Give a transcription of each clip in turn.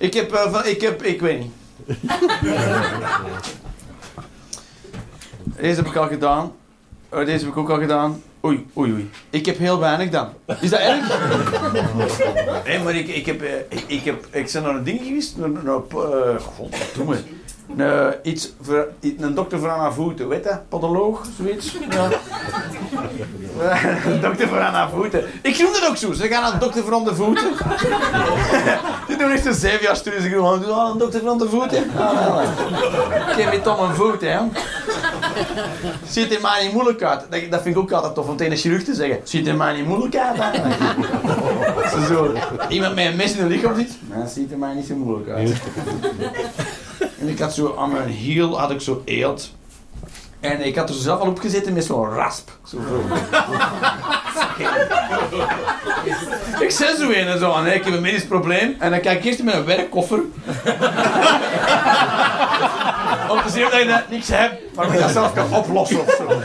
Ik heb, eh, van- ik heb, ik weet niet. Deze heb ik al gedaan. Oh, deze heb ik ook al gedaan. Oei, oei, oei. Ik heb heel weinig dan. Is dat erg? Nee, maar ik, ik heb, eh, ik, ik heb, ik ben naar een ding geweest, naar, naar, uh, godverdomme. Een, iets voor, een dokter voor aan haar voeten, weet je? Podoloog, zoiets. Ja. Een dokter voor aan haar voeten. Ik noem dat ook zo. Ze gaan naar de dokter voor aan de voeten. Die doen echt een zeven jaar studie. Ze gaan doen, oh, een dokter voor aan de voeten. Ah. Ik heb om een voet, hè. Ziet er maar niet moeilijk uit. Dat, dat vind ik ook altijd tof om tegen een chirurg te zeggen. Ziet er maar niet moeilijk uit. zo iemand met een mes in de lichaam zit. Nou, dat ziet er maar niet zo moeilijk uit. En ik had zo aan mijn hiel had ik zo eelt. En ik had er zelf al op gezeten met zo'n rasp. Zo ik zei zo een en zo aan, ik heb een medisch probleem. En dan kijk ik eerst in mijn werkkoffer. Om te zien of dat je niks hebt, maar dat je dat zelf kan oplossen of zo.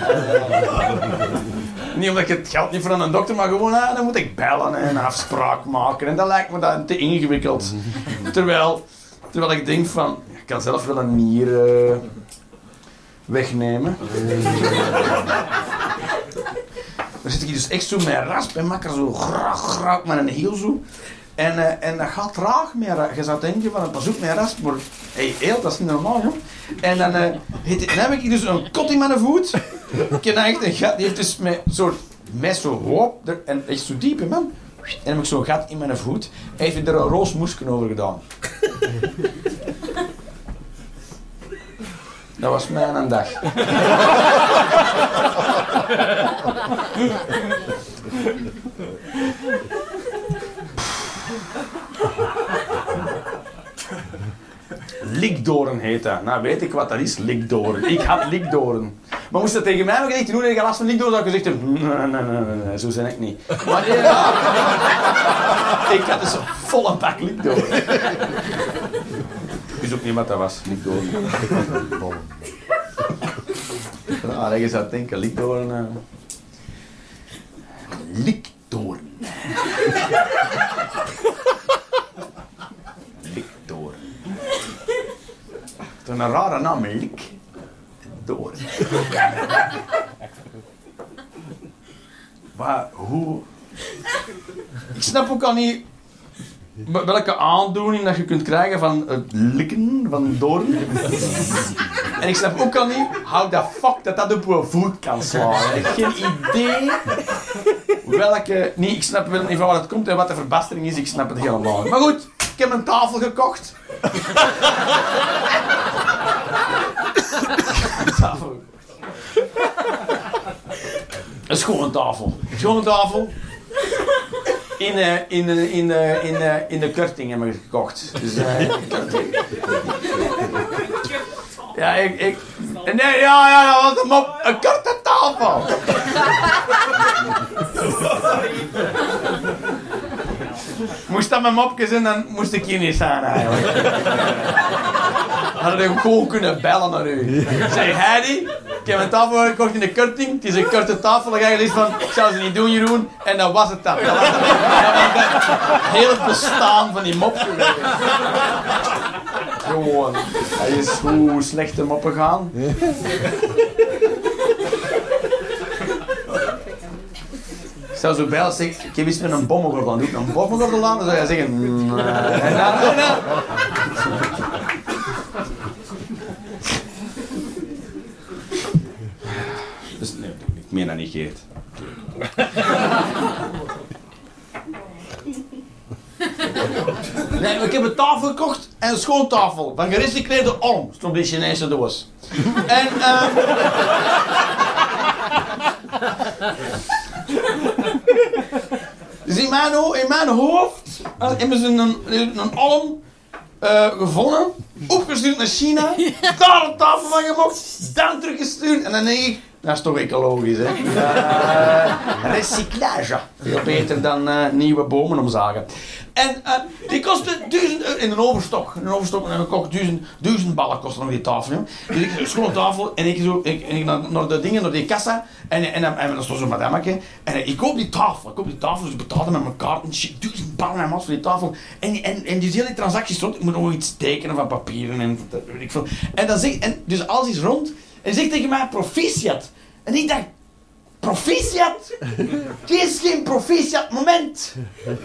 Niet omdat ik het geld niet voor aan een dokter, maar gewoon, ah, dan moet ik bellen en een afspraak maken. En dat lijkt me dan te ingewikkeld. Terwijl, terwijl ik denk van, ik kan zelf wel een nier eh, wegnemen. Dan zit ik hier dus echt zo met rasp en maak er zo graag, graag met een heel zo. En, eh, en dat gaat traag rasp. Je zou denken van, pas op met rasp, maar hey, heel, dat is niet normaal, joh. En dan, eh, dan heb ik hier dus een kot in mijn voet. Ik die heeft dus met mes zo hoop, en echt zo diep man. En dan heb ik zo'n gat in mijn voet. Heeft er een roos over gedaan. Dat was mijn dag. Likdoren heet dat. Nou, weet ik wat dat is, likdoren. Ik had likdoren. Maar moest dat tegen mij nog gezegd doen, ik had last van likdoren, zou ik gezegd hebben, nee, nee, nee, nee, nee, zo ben ik niet. Maar nee, ja. ik had dus een volle bak likdoren. Ik wist ook niet wat dat was, likdoren. Ah, dat je zou denken, likdoren... Uh... Likdoren. Likdoren. Dat is een rare naam, Lik. Maar hoe... Ik snap ook al niet welke aandoening dat je kunt krijgen van het likken van doorn. En ik snap ook al niet how the fuck dat dat op een voet kan slaan. Ik heb geen idee welke... Nee, ik snap wel niet van waar het komt en wat de verbastering is. Ik snap het helemaal niet. Maar goed, ik heb een tafel gekocht. Een tafel. Een schone tafel. Een schone tafel. In, eh, in, eh, in, eh, in, in de Kurting hebben we gekocht. Dus. Ja, ik, ik... Nee, ja, ja, dat was een mop. Een korte tafel. Moest dat mijn mopje zijn, dan moest ik hier niet staan eigenlijk. Hadden we gewoon kunnen bellen naar u. Zei, Heidi, ik heb een tafel gekocht in de kurting. Het is een korte tafel. Dan ga je van, ik zou ze niet doen, Jeroen. En dat was het dan. Dat was het, hele bestaan van die mop geweest. Gewoon. Hij is hoe slechte moppen gaan. Ik zou zo bellen zeggen, ik heb iets met een aan. Doe ik een bommengordel aan? Dan zou jij zeggen. En dan, en dan. Nee, ik meen dat niet, Geert. Nee, maar ik heb een tafel gekocht en een schoontafel van gerecycleerde orm. Stond op die Chinese doos. En, ehm dus in mijn, ho- in mijn hoofd eh, hebben ze een, een, een alm eh, gevonden, opgestuurd naar China, daar een tafel van gemaakt, dan teruggestuurd en dan denk ik, Dat is toch ecologisch, hè? Uh, recyclage. Veel beter dan uh, nieuwe bomen omzagen. En uh, die kostte duizend euro in een overstok. In een overstok en een kok duizend, duizend ballen kostte nog die tafel. Dus ik schoon tafel en ik, zo, ik, ik naar, naar, de dingen, naar die kassa. En, en, en, en dat stond zo'n madameke. En ik koop die tafel. Ik koop die tafel, dus ik betaalde met mijn kaart. En shit, duizend ballen en voor die tafel. En, en, en die hele transactie stond. Ik moet nog iets tekenen van papieren en weet ik veel. En, dan zeg, en dus alles is rond. En zegt tegen mij proficiat. En ik dacht, proficiat? Dit is geen proficiat moment.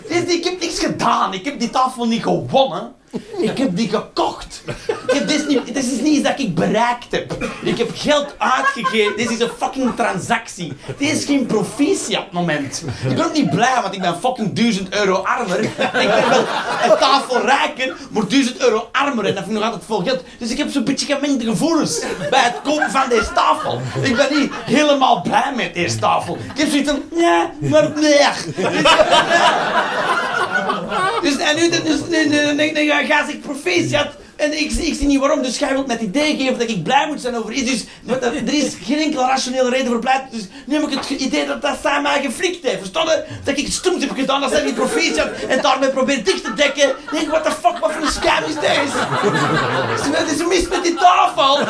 Ik heb niks gedaan. Ik heb die tafel niet gewonnen. Ik heb die gekocht. Dit, is niet, is niet dat ik bereikt heb. Ik heb geld uitgegeven. Dit is een fucking transactie. Dit is geen proficiat moment. Ik ben ook niet blij, want ik ben fucking 1000 euro armer. Ik ben wel een tafel rijker, maar 1000 euro armer. En dat vind ik nog altijd vol geld. Dus ik heb zo'n beetje gemengde gevoelens bij het kopen van deze tafel. Ik ben niet helemaal blij met deze tafel. Ik heb zoiets van, ja, maar nee. Dus, en nu, dus, dan ga ik proficiat. En ik, ik zie niet waarom, dus jij wilt met het idee geven dat ik blij moet zijn over iets. Dus er is geen enkele rationele reden voor blij. Dus nu heb ik het idee dat dat samen mij geflikt heeft. Verstaan Dat ik het stoms heb gedaan, dat zij niet proficiat en daarmee probeert dicht te dekken. Denk, what the fuck, wat voor een scam is deze? Wat is mis met die tafel?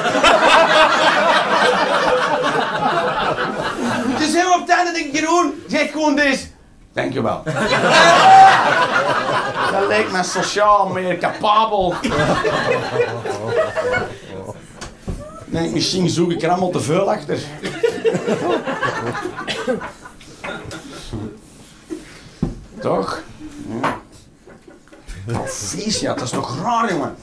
dus helemaal op het einde denk ik, Jeroen, zeg gewoon deze. Dankjewel. Dat lijkt me sociaal meer capabel. Nee, misschien zoek ik er te veel achter. Toch? Ja. Proficiat, dat is toch raar, jongen?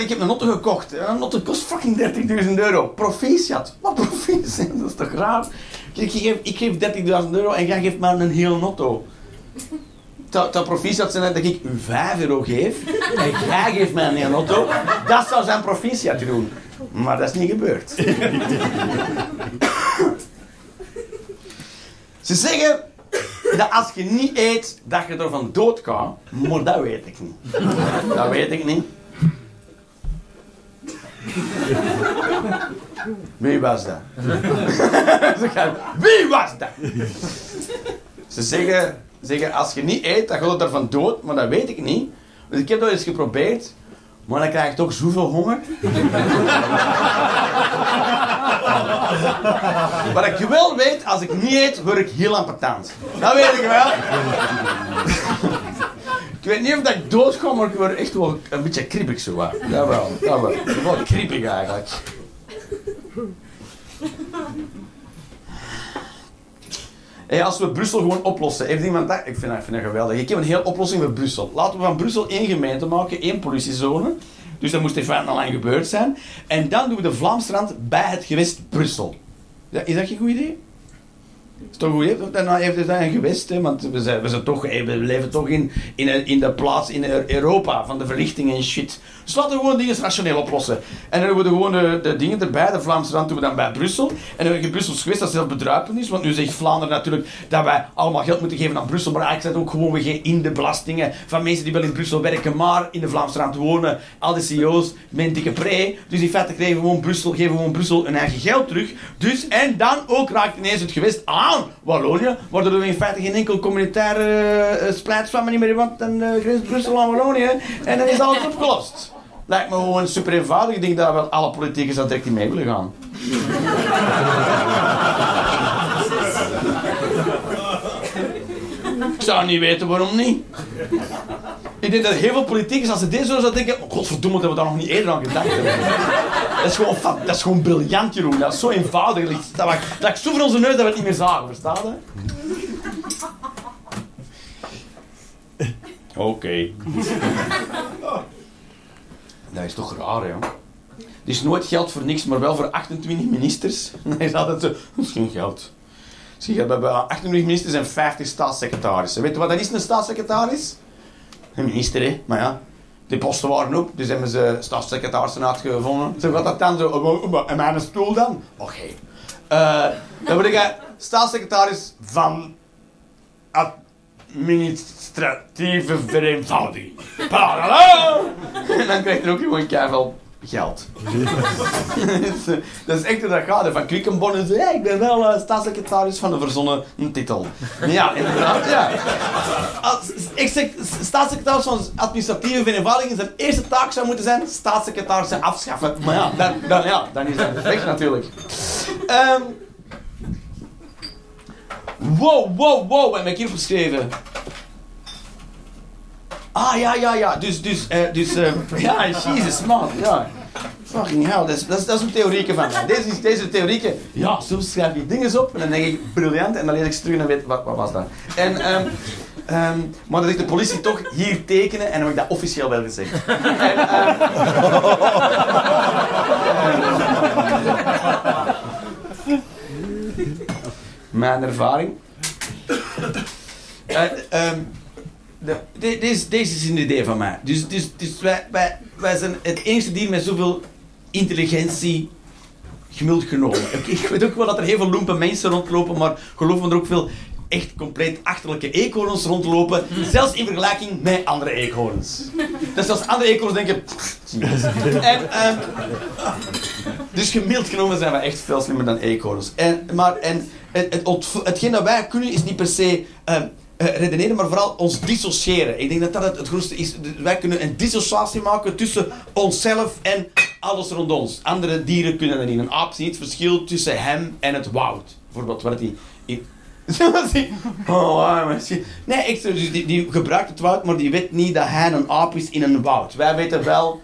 Ik heb een notte gekocht. Een notte kost fucking 30.000 euro. Proficiat. Wat proficiat? Dat is toch raar? Ik geef, ik geef 30.000 euro en jij geeft maar een heel notto dat proficiat zijn dat ik u 5 euro geef en jij geeft mij een auto, dat zou zijn proficiat doen. Maar dat is niet gebeurd. Ze zeggen dat als je niet eet, dat je er van dood kan. Maar dat weet ik niet. Dat weet ik niet. Wie was dat? Wie was dat? Ze zeggen zeggen, als je niet eet, dan gaat het ervan dood, maar dat weet ik niet. Dus ik heb dat eens geprobeerd, maar dan krijg ik toch zoveel honger. Wat ik wel weet, als ik niet eet, word ik heel ampetant. Dat weet ik wel. ik weet niet of dat ik dood ga, maar ik word echt wel een beetje kriebig zo. Wel, dat wel. Wel kriebig eigenlijk. Hey, als we Brussel gewoon oplossen, heeft iemand dat? Ik vind dat, vind dat geweldig. Ik heb een hele oplossing voor Brussel. Laten we van Brussel één gemeente maken, één politiezone. Dus dat moest feite al lang gebeurd zijn. En dan doen we de Vlaamsrand bij het gewest Brussel. Is dat geen goed idee? Is toch goed, dan heeft het een gewest, hè? want we, zijn, we, zijn toch, we leven toch in, in, in de plaats in Europa van de verlichting en shit. Dus laten we gewoon dingen rationeel oplossen. En dan doen we gewoon de, de dingen erbij, de Vlaamse rand doen we dan bij Brussel. En dan heb je Brussels gewest dat zelf bedruipend is, want nu zegt Vlaanderen natuurlijk dat wij allemaal geld moeten geven aan Brussel, maar eigenlijk zijn ook gewoon weer in de belastingen van mensen die wel in Brussel werken, maar in de Vlaamse rand wonen. Al die CEO's met dikke pre. Dus in feite geven we gewoon Brussel, geven we gewoon Brussel hun eigen geld terug. Dus, en dan ook raakt ineens het gewest aan Wallonië, waardoor er in feite geen enkel communitaire uh, niet meer want dan grens Brussel aan Wallonië en dan is alles opgelost. Lijkt me gewoon super eenvoudig. Ik denk dat wel alle politiekers direct in mee willen gaan. Ik zou niet weten waarom niet. Ik denk dat heel veel politiekers, als ze dit zo zouden denken... Oh, godverdomme dat we daar nog niet eerder aan gedacht hebben. Dat is gewoon, dat is gewoon briljant, Jeroen. Dat is zo eenvoudig. Dat, dat, dat ik zo voor onze neus dat we het niet meer zagen, verstaan je? Oké. Dat is toch raar, joh. Er is nooit geld voor niks, maar wel voor 28 ministers. Dan is altijd zo... Dat is geen geld. Zie je, we hebben 28 ministers en 50 staatssecretarissen. Weet je wat dat is, een staatssecretaris? Een minister. Maar ja, die posten waren op, dus hebben ze staatssecretarissen uitgevonden. Zo gaat dat dan zo. Oh, oh, oh, en mijn stoel dan? Oké. Uh, dan word ik staatssecretaris van administratieve vereenvoudiging. en dan krijg je ook gewoon keihard geld. dat is echt hoe dat gaat. Van Quickenborn en hey, ik ben wel uh, staatssecretaris van de verzonnen titel. Ja, inderdaad. Ja. Als, ik zeg, staatssecretaris van administratieve vereenvoudiging, zijn eerste taak zou moeten zijn staatssecretaris afschaffen. Maar ja, dan, ja, dan is het weg natuurlijk. Um, wow, wow, wow, heb ik hier opgeschreven. Ah, ja, ja, ja. Dus, dus, uh, dus, uh, ja, Jesus, man, ja. Fucking hell, dat is, dat is, dat is een theorieke van mij. Deze, deze theorieke, ja, soms schrijf je dingen op en dan denk ik, briljant, en dan lees ik ze terug en weet wat, wat was dat. En, um, maar dan zegt de politie toch, hier tekenen, en dan heb ik dat officieel wel gezegd. en, um, mijn ervaring. Uh, de, deze, deze is een idee van mij. Dus, dus, dus wij, zijn het enige dier met zoveel intelligentie gemiddeld genomen. Ik, ik, weet ook wel dat er heel veel loempe mensen rondlopen, maar geloof me er ook veel echt compleet achterlijke eekhoorns rondlopen. Zelfs in vergelijking met andere eekhoorns. Dus als andere eekhoorns denken... en, um, dus gemiddeld genomen zijn we echt veel slimmer dan eekhoorns. En, maar en, het, het, hetgeen dat wij kunnen is niet per se... Uh, redeneren, maar vooral ons dissociëren. Ik denk dat dat het, grootste is. Wij kunnen een dissociatie maken tussen onszelf en alles rond ons. Andere dieren kunnen dat niet. Een aap ziet het verschil tussen hem en het woud. Bijvoorbeeld, wat hij... oh, Nee, ik, dus die, die gebruikt het woud, maar die weet niet dat hij een aap is in een woud. Wij weten wel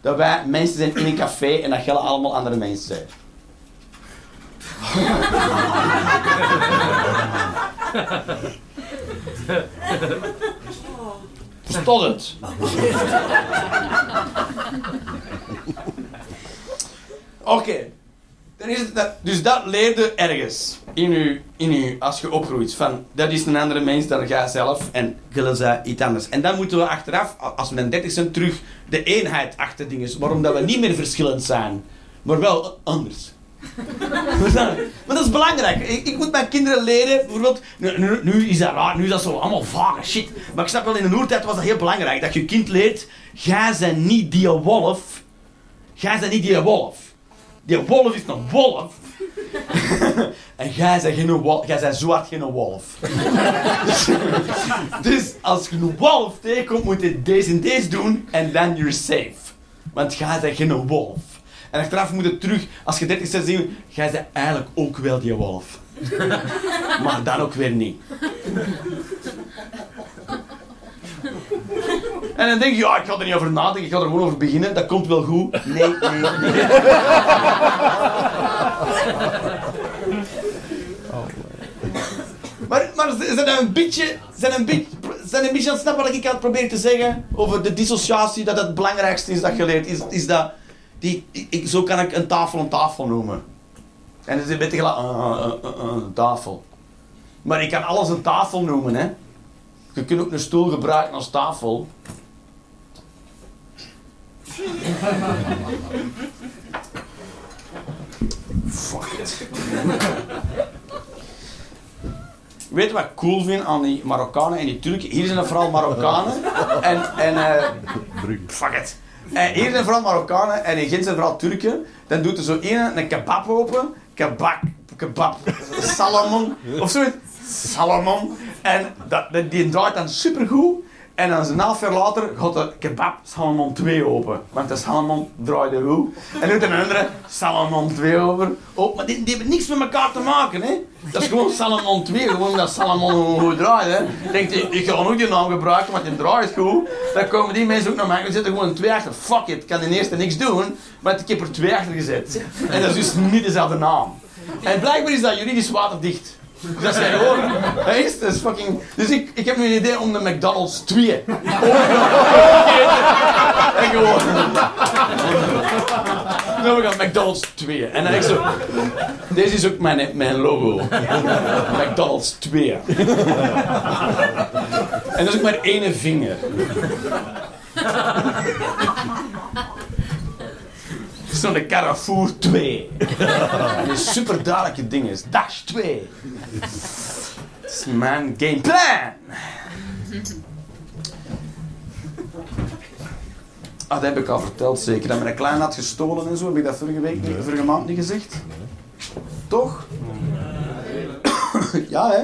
dat wij mensen zijn in een café en dat gelden allemaal andere mensen zijn. Verstond het? Oké. Dan dat, dus dat leerde ergens in u, in u als je opgroeit. Van, dat is een andere mens dan jij zelf en willen ze iets anders. En dan moeten we achteraf, als we een 30 zijn, terug de eenheid achter dingen. Waarom dat we niet meer verschillend zijn, maar wel anders. maar dat is belangrijk. Ik, ik, moet mijn kinderen leren, bijvoorbeeld, nu, is dat raar, nu is dat zo allemaal vage shit. Maar ik snap wel, in de oertijd was dat heel belangrijk. Dat je kind leert, jij bent niet die wolf. Jij bent niet die wolf. Die wolf is een wolf. en jij bent geen wolf, jij bent zwart geen wolf. dus als je een wolf tegenkomt, moet je deze en deze doen en dan you're safe. Want jij bent geen wolf. En achteraf moet het terug, als je 30 bent, zien jij bent eigenlijk ook wel die wolf. maar dan ook weer niet. En dan denk je, ja, ik ga er niet over nadenken, ik ga er gewoon over beginnen, dat komt wel goed. Nee, nee, nee. Maar, maar zijn een beetje, zijn een beetje, zijn een beetje aan het snappen wat ik aan het proberen te zeggen over de dissociatie, dat het belangrijkste is dat je leert, is, is dat die, ik, zo kan ik een tafel een tafel noemen. En het is een beetje gelijk, uh, uh, een tafel. Maar ik kan alles een tafel noemen, hè. Je kunt ook een stoel gebruiken als tafel. Fuck it. Weet je wat ik cool vind aan die Marokkanen en die Turken? Hier zijn er vooral Marokkanen. En, en uh, fuck it. En hier zijn vooral Marokkanen en in zijn vooral Turken. Dan doet er zo een een kebab open. Kebab, kebab, salamon. Of zoiets. Salamon. En dat, die draait dan supergoed. En dan een half jaar later gaat de kebab Salomon 2 open. Want de Salomon draaide goed. En doet een andere Salomon 2 over. Oh, maar die, hebben niks met elkaar te maken, hè. Dat is gewoon Salomon 2, gewoon dat Salomon goed draait, hè. Denkt, ik, ik ga ook die naam gebruiken, want die draait goed. Dan komen die mensen ook naar mij en zetten gewoon 2 achter. Fuck it, ik kan de eerste niks doen, maar ik heb er 2 achter gezet. En dat is dus niet dezelfde naam. En blijkbaar is dat juridisch waterdicht. Dat zijn gewoon. Dat is, dat is fucking. Dus ik, ik heb nu een idee om de McDonald's 2 En gewoon. Dan ik een McDonald's 2. En dan ik zo. Deze is ook mijn, mijn logo. McDonald's 2. En dat is ook maar één vinger. Zo'n Carrefour 2. En een super duidelijke ding is. Dash 2. Dat is mijn gameplan. Ah, dat heb ik al verteld zeker. Dat mijn klein had gestolen en zo. Heb ik dat vorige week, niet, vorige maand niet gezegd? Toch? ja, hè?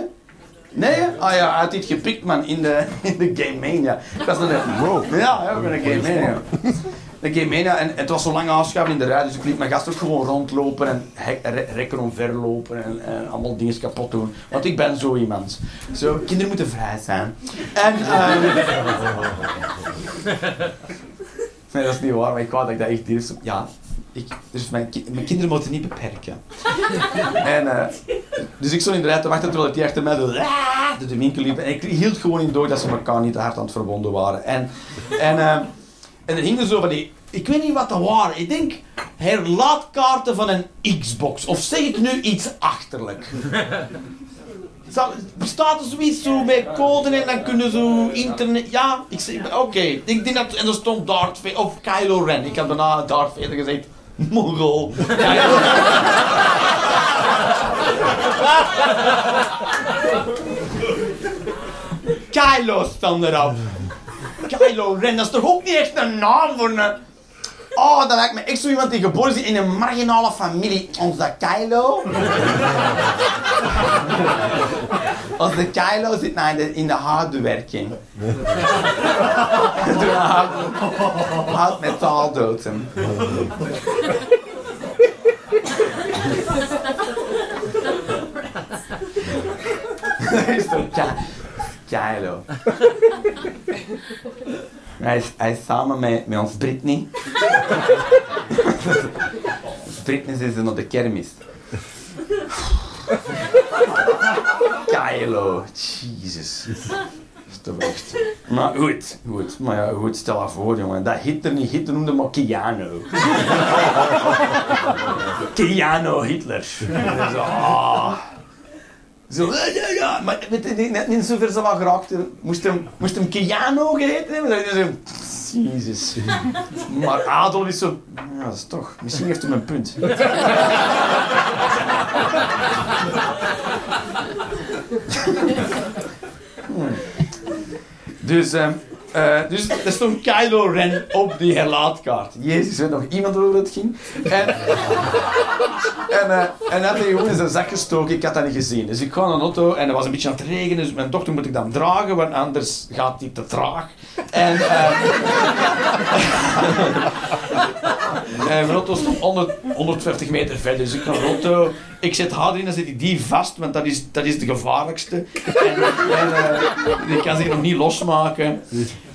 Nee, hè? Ah ja, hij had iets gepikt, man, in de, in de Game Mania. Ik was een... Wow. Ja, ja, ik ben een Game Mania. De Game Mania, en het was zo lang aanschuiven in de rij, dus ik liet mijn gast ook gewoon rondlopen en hek, rekken omverlopen en, en allemaal dingen kapot doen. Want ik ben zo iemand. Zo, kinderen moeten vrij zijn. En... Um, nee, dat is niet waar, maar ik wou dat ik dat echt. Ja, ik, dus mijn, mijn, kinderen moeten niet beperken. en, uh, dus ik stond in de rij te wachten terwijl die achter mij door de winkel liep. En ik hield gewoon in door dat ze elkaar niet te hard aan het verbonden waren. En, en, uh, en er hingen zo van die... Ik weet niet wat dat waren. Ik denk herlaatkaarten van een Xbox. Of zeg ik nu iets achterlijk? Bestaat er zoiets zo met code en dan kunnen zo internet... Ja, ik zeg... Oké. Okay. Ik denk dat... En er stond Darth Vader... Of Kylo Ren. Ik heb daarna Darth Vader gezegd. Mongol. Kylo Kylo stond erop. Kylo Ren, dat is toch ook niet echt een naam voor een... Oh, dat lijkt me echt zo iemand die geboren is in een marginale familie. Onze Kylo. Onze Kylo zit nou in de, in de hardwerking. Doe hout, hout metaal dood hem. Dat is toch Kylo. Hij is, is samen met, met ons Britney. Britney is nog de kermis. Kylo, Jesus. Toch echt. Maar goed, goed. Maar ja, goed, stel je voor, jongen. Dat Hitler niet Hitler noemde, maar Keanu. Keanu Hitler. Oh. Zo, ja, ja, ja. Maar weet je, net niet zover ze wel geraakt. Moest hem, moest hem Keanu geheten hebben? Jezus. Maar Adolf is zo... Ja, dat is toch... Misschien heeft hij een punt. hmm. Dus... Um, uh, dus er stond Kylo Ren op die herlaatkaart. Jezus, weet nog iemand over het ging? En, en, uh, en had hij gewoon in zijn zak gestoken. Ik had dat niet gezien. Dus ik ga naar de auto en het was een beetje aan het regenen. Dus mijn dochter moet ik dan dragen, want anders gaat hij te traag. En, uh, en mijn auto stond 100, 150 meter verder. Dus ik de auto. Ik zet haar in, dan zet ik die vast, want dat is, dat is de gevaarlijkste. En, en die kan zich nog niet losmaken.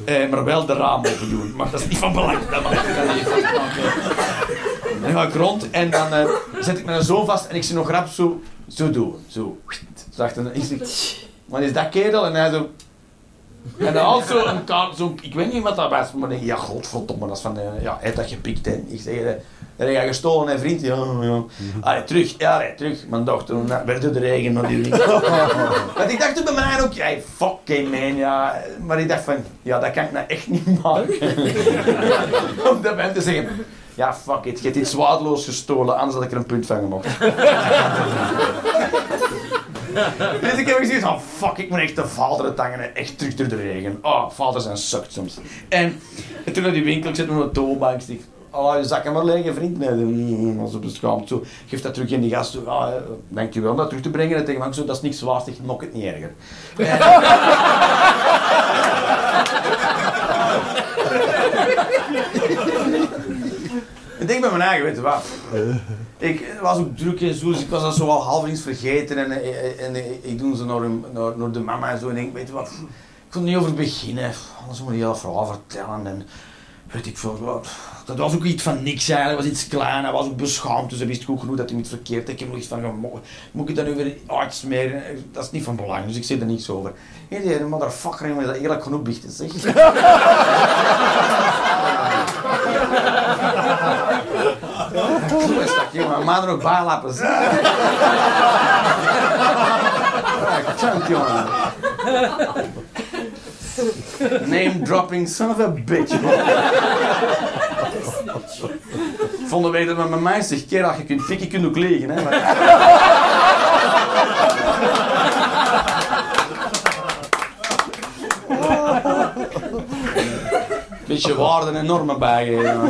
Eh, maar wel de raam open doen. Maar dat is niet van belang. Dat mag ik niet vastmaken. Dan ga ik rond en dan zet ik mijn zoon vast en ik zie nog rap zo, zo doen. Zo. Zo achter. Ik wat is dat kerel? En hij zo... En dan had zo een kaart, zo, ik weet niet wat dat was, maar ik ja, godverdomme, dat is van, uh, ja, hij heeft dat gepikt, hè. Ik zeg, dat heb je gestolen, hè, vriend? Ja, ja. Allee, terug, ja, allee, terug. Mijn dochter, nou, werd de regen nog Want ik dacht toen bij mij ook, ja, fucking man, ja. Maar ik dacht van, ja, dat kan ik nou echt niet maken. Om dat mensen te zeggen, ja, fuck it, je hebt iets waardeloos gestolen, anders had ik er een punt van gemocht. dus ik heb gezien van, fuck, ik moet echt de vader tangen en echt terug door de regen. Oh, vaders zijn sukt soms. En, en toen naar die winkel, ik zit op de toonbank, ik Oh, je zakken maar liggen, vriend. Nee, als op beschaamd. Zo, geef dat terug in die gast. Ah, dankjewel om dat terug te brengen. En tegen zo, dat is niks waard, ik nok het niet erger. En... ik bij mijn eigen, weet je wat. Ik was ook druk en zo, dus ik was dat zo al half eens vergeten. En, en, en, ik doe ze naar, naar, naar, de mama en zo. En ik weet je wat, ik kon niet over beginnen. Anders moet je heel verhaal vertellen. En, weet ik veel wat. Dat was ook iets van niks eigenlijk, was iets klein, hij was ook beschaamd, dus hij wist goed genoeg dat hij iets verkeerd had. Ik heb nog iets van gemogen. Moet ik dat nu weer uitsmeren? Dat is niet van belang, dus ik zeg er niets over. Hé, die motherfucker, dat eerlijk genoeg biechten, zeg. Dat, er ook bijlappen, zeg. Chunk, jongen. Name dropping son of a bitch. Vonden wij dat met mijn mij zegt, kerel, je kunt kunt ook liggen. Hè, Beetje waarden en normen bijgeven.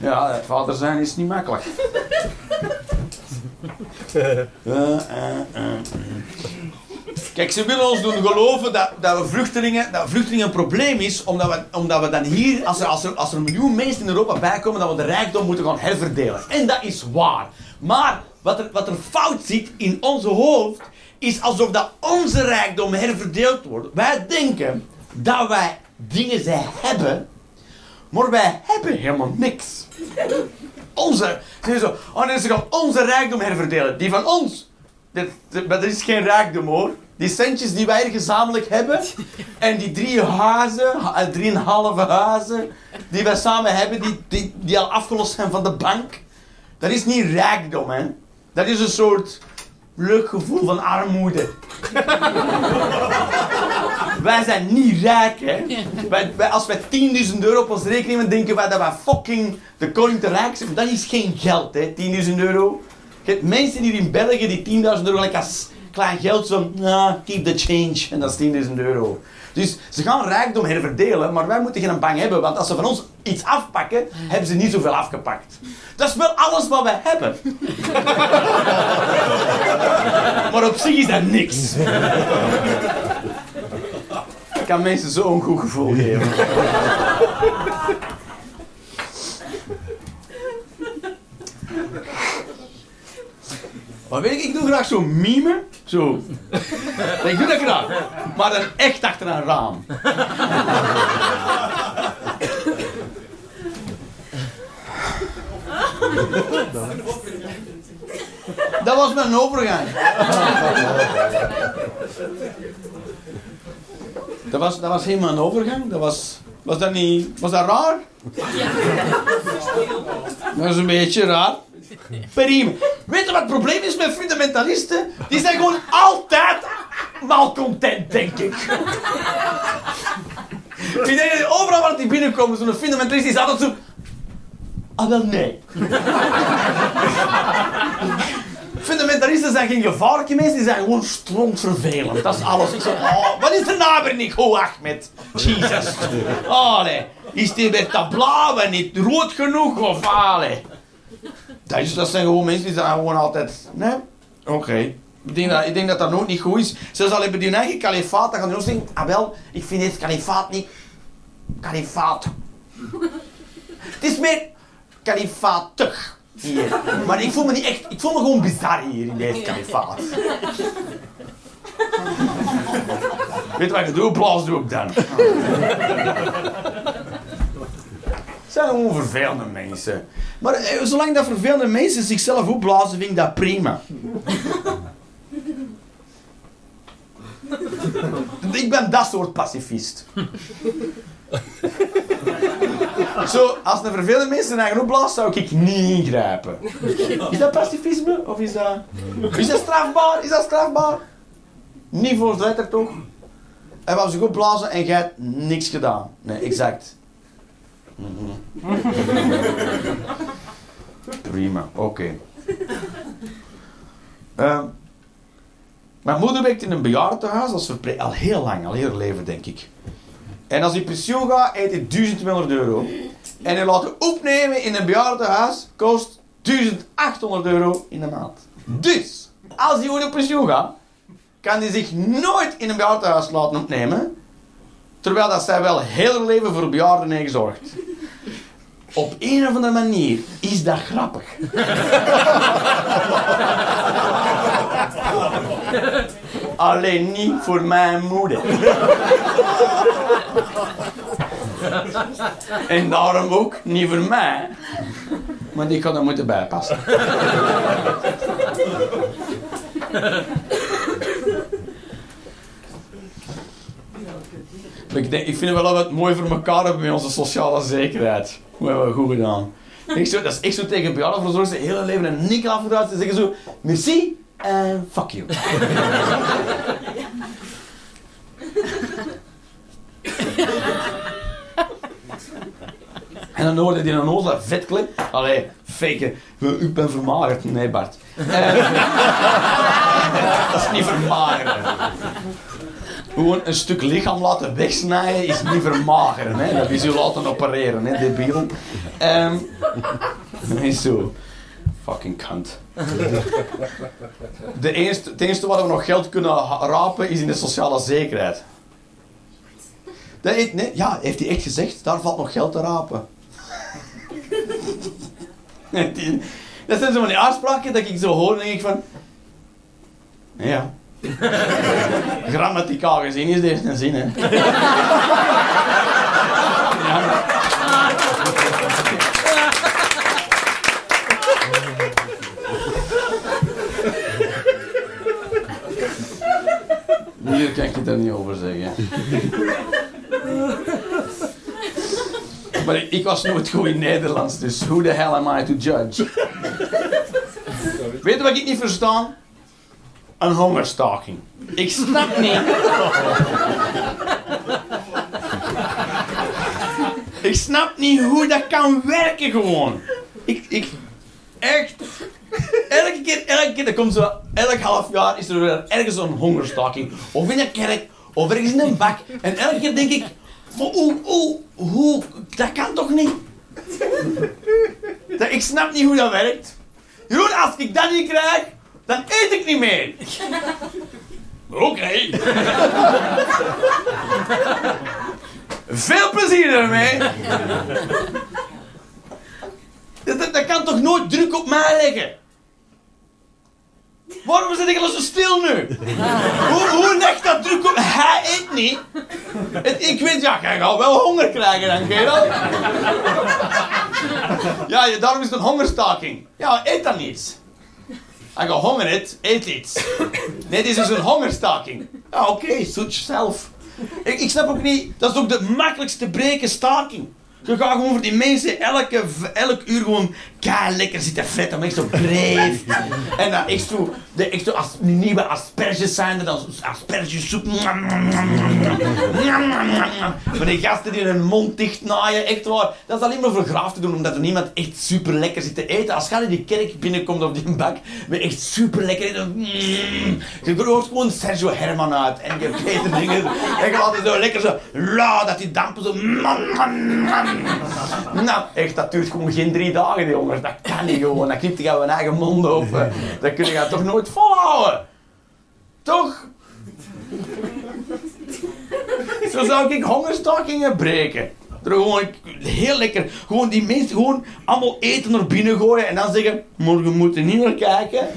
Ja, vader zijn is niet makkelijk. Uh, uh. Kijk, ze willen ons doen geloven dat, dat, we vluchtelingen, dat vluchtelingen een probleem is, omdat we, omdat we dan hier, als er, als, er, als er een miljoen mensen in Europa bijkomen, dat we de rijkdom moeten gaan herverdelen. En dat is waar. Maar wat er, wat er fout zit in onze hoofd, is alsof dat onze rijkdom herverdeeld wordt. Wij denken dat wij dingen ze hebben, maar wij hebben helemaal niks. Onze, zo, oh nee, ze gaan onze rijkdom herverdelen. Die van ons. Dat, dat is geen rijkdom hoor. Die centjes die wij gezamenlijk hebben. En die drie huizen, eh, drieënhalve huizen. Die wij samen hebben, die, die, die al afgelost zijn van de bank. Dat is niet rijkdom hè. Dat is een soort gevoel van armoede. wij zijn niet rijk, hè. Wij, wij, als wij 10.000 euro op ons rekening hebben, denken wij dat wij fucking de koning te rijk zijn. dat is geen geld, hè, 10.000 euro. Je hebt mensen hier in België die 10.000 euro like als klein geld zo, nah, keep the change. En dat is 10.000 euro. Dus ze gaan rijkdom herverdelen, maar wij moeten geen bang hebben, want als ze van ons iets afpakken, hebben ze niet zoveel afgepakt. Dat is wel alles wat wij hebben. maar op zich is dat niks. Ik kan mensen zo een goed gevoel geven. Maar weet ik, ik doe graag zo'n mime. Zo. Ik doe dat graag. Maar dan echt achter een raam. Dat was mijn overgang. Dat was, dat was helemaal een overgang. Dat was, was dat niet... Was dat raar? Dat is een beetje raar. Prima. Weet je wat het probleem is met fundamentalisten? Die zijn gewoon altijd malcontent, denk ik. Ik denk dat overal waar die binnenkomen, zo'n fundamentalist is altijd zo... Ah, wel nee. Fundamentalisten zijn geen gevaarlijke mensen, die zijn gewoon strontvervelend. Dat is alles. Ik zeg, oh, wat is de naber niet? Oh, Ahmed. Jesus. Oh, nee. Is die met dat blauwe niet rood genoeg? Of, allee. Dat, dat zijn gewoon mensen die zijn gewoon altijd... Nee? Oké. Ik denk, dat, ik denk dat dat nooit niet goed is. Zelfs al hebben die hun eigen kalifaat, dan gaan die ook zeggen... Ah wel, ik vind het kalifaat niet... Kalifaat. het is meer kalifaatig hier. Maar ik voel me niet echt... Ik voel me gewoon bizar hier in deze kalifaat. Weet wat ik doe? Blaas doe ik dan. Zijn gewoon vervelende mensen. Maar eh, zolang dat vervelende mensen zichzelf opblazen, vind ik dat prima. ik ben dat soort pacifist. Zo, als een vervelende mensen zijn eigen opblaast, zou ik niet ingrijpen. Is dat pacifisme? Of is dat... Is dat strafbaar? Is dat strafbaar? Niet voor letter toch? Hij wou zich opblazen en jij hebt niks gedaan. Nee, exact. Prima, oké. Uh, mijn moeder werkt in een bejaardenhuis als verpleeg al heel lang, al heel leven denk ik. En als hij pensioen gaat, eet hij 1200 euro. En hij laten opnemen in een bejaardenhuis kost 1800 euro in de maand. Dus, als hij ooit op pensioen gaat, kan hij zich nooit in een bejaardenhuis laten opnemen. Terwijl dat zij wel heel haar leven voor bejaarden heeft gezorgd. Op een of andere manier is dat grappig. Alleen niet voor mijn moeder. en daarom ook niet voor mij. Maar die kan er moeten bijpassen. Ik, denk, ik vind het wel wat mooi voor elkaar hebben met onze sociale zekerheid. We hebben we goed gedaan. Ik zo, dat is echt zo tegen bejaardenverzorgers zijn hele leven een nikkel afgedraaid. Ze zeggen zo, merci en fuck you. En dan hoorde hij een vet vetclip. Allee, fake. Ik ben vermagerd. Nee, Bart. En, Dat is niet vermageren. Gewoon een stuk lichaam laten wegsnijden is niet vermageren. Hè? Dat is je laten opereren, hè, debiel. Ehm is zo. Fucking cunt. De eerste, het enige waar we nog geld kunnen rapen is in de sociale zekerheid. Ja, heeft hij echt gezegd, daar valt nog geld te rapen. Dat zijn zo van die aanspraken dat ik zo hoor en denk ik van... Ja. Grammaticaal gezien is deze een zin, hè. Hier kan ik het er niet over zeggen. Maar ik, ik was nooit goed in Nederlands, dus who the hell am I to judge? Weet je wat ik niet verstaan? Een hongerstaking. Ik snap niet. ik snap niet hoe dat kan werken gewoon. Ik, ik, echt. Elke keer, elke keer, dat komt zo, elk half jaar is er weer ergens een hongerstaking. Of in een kerk, of ergens in een bak. En elke keer denk ik, maar hoe, hoe, hoe, dat kan toch niet? Dat, ik snap niet hoe dat werkt. Jeroen, als ik dat niet krijg, dan eet ik niet meer. Oké. Veel plezier ermee. Dat, dat, dat kan toch nooit druk op mij leggen? Waarom zit ik al zo stil nu? hoe, hoe legt dat druk op? Hij eet niet. Het- ik weet, ja, jij gaat wel honger krijgen dan, kerel. Ja, ja, daarom is het een hongerstaking. Ja, eet dan iets. Als je honger hebt, eet iets. Nee, dit is dus een hongerstaking. Ja, oké, suit yourself. Ik, ik snap ook niet, dat is ook de makkelijkste breken staking. Je gaat gewoon voor die mensen elke, elk uur gewoon kei lekker zitten vetten, maar echt zo breed. En dan echt zo, de, echt zo als nieuwe asperges zijn er, dan aspergesoep. Maar die gasten die hun mond dicht naaien, echt waar. Dat is alleen maar voor graaf te doen, omdat er niemand echt super lekker zit te eten. Als je in die kerk binnenkomt op die bak, je echt super lekker eten. Je hoort gewoon Sergio Herman uit en je weet dingen. En je het zo lekker zo, la, dat die dampen zo. Nou, echt, dat duurt gewoon geen drie dagen, die Dat kan niet gewoon. Dat knipt je gewoon eigen mond open. Dat kun je toch nooit volhouden? Toch? Zo zou ik hongerstakingen breken. Er gewoon heel lekker, gewoon die mensen gewoon allemaal eten naar binnen gooien en dan zeggen: Morgen moeten niet meer kijken.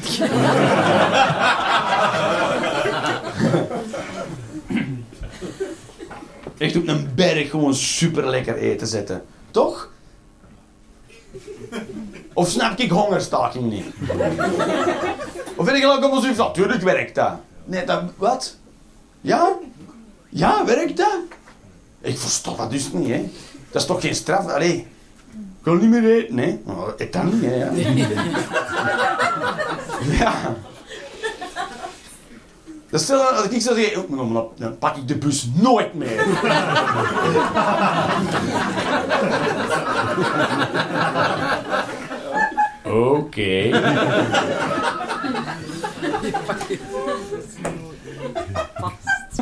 Echt op een berg gewoon super lekker eten zetten. Toch? Of snap ik hongerstaking niet? Of vind ik gelijk allemaal zoiets van, natuurlijk werkt dat. Nee, dat, wat? Ja? Ja, werkt dat? Ik versta dat dus niet, hè. Dat is toch geen straf? Allee. Ik wil niet meer eten, nee. Nou, eet dan niet, hè. Ja. Dat stel als ik zou zeggen, oh, dan pak ik de bus nooit meer. Oké.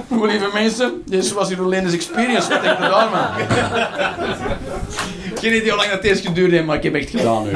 Goed, lieve mensen, dit was hier Linda's Experience. Wat denk je daar, man? Geen idee hoe lang dat deze geduurd heeft, maar ik heb echt gedaan nu.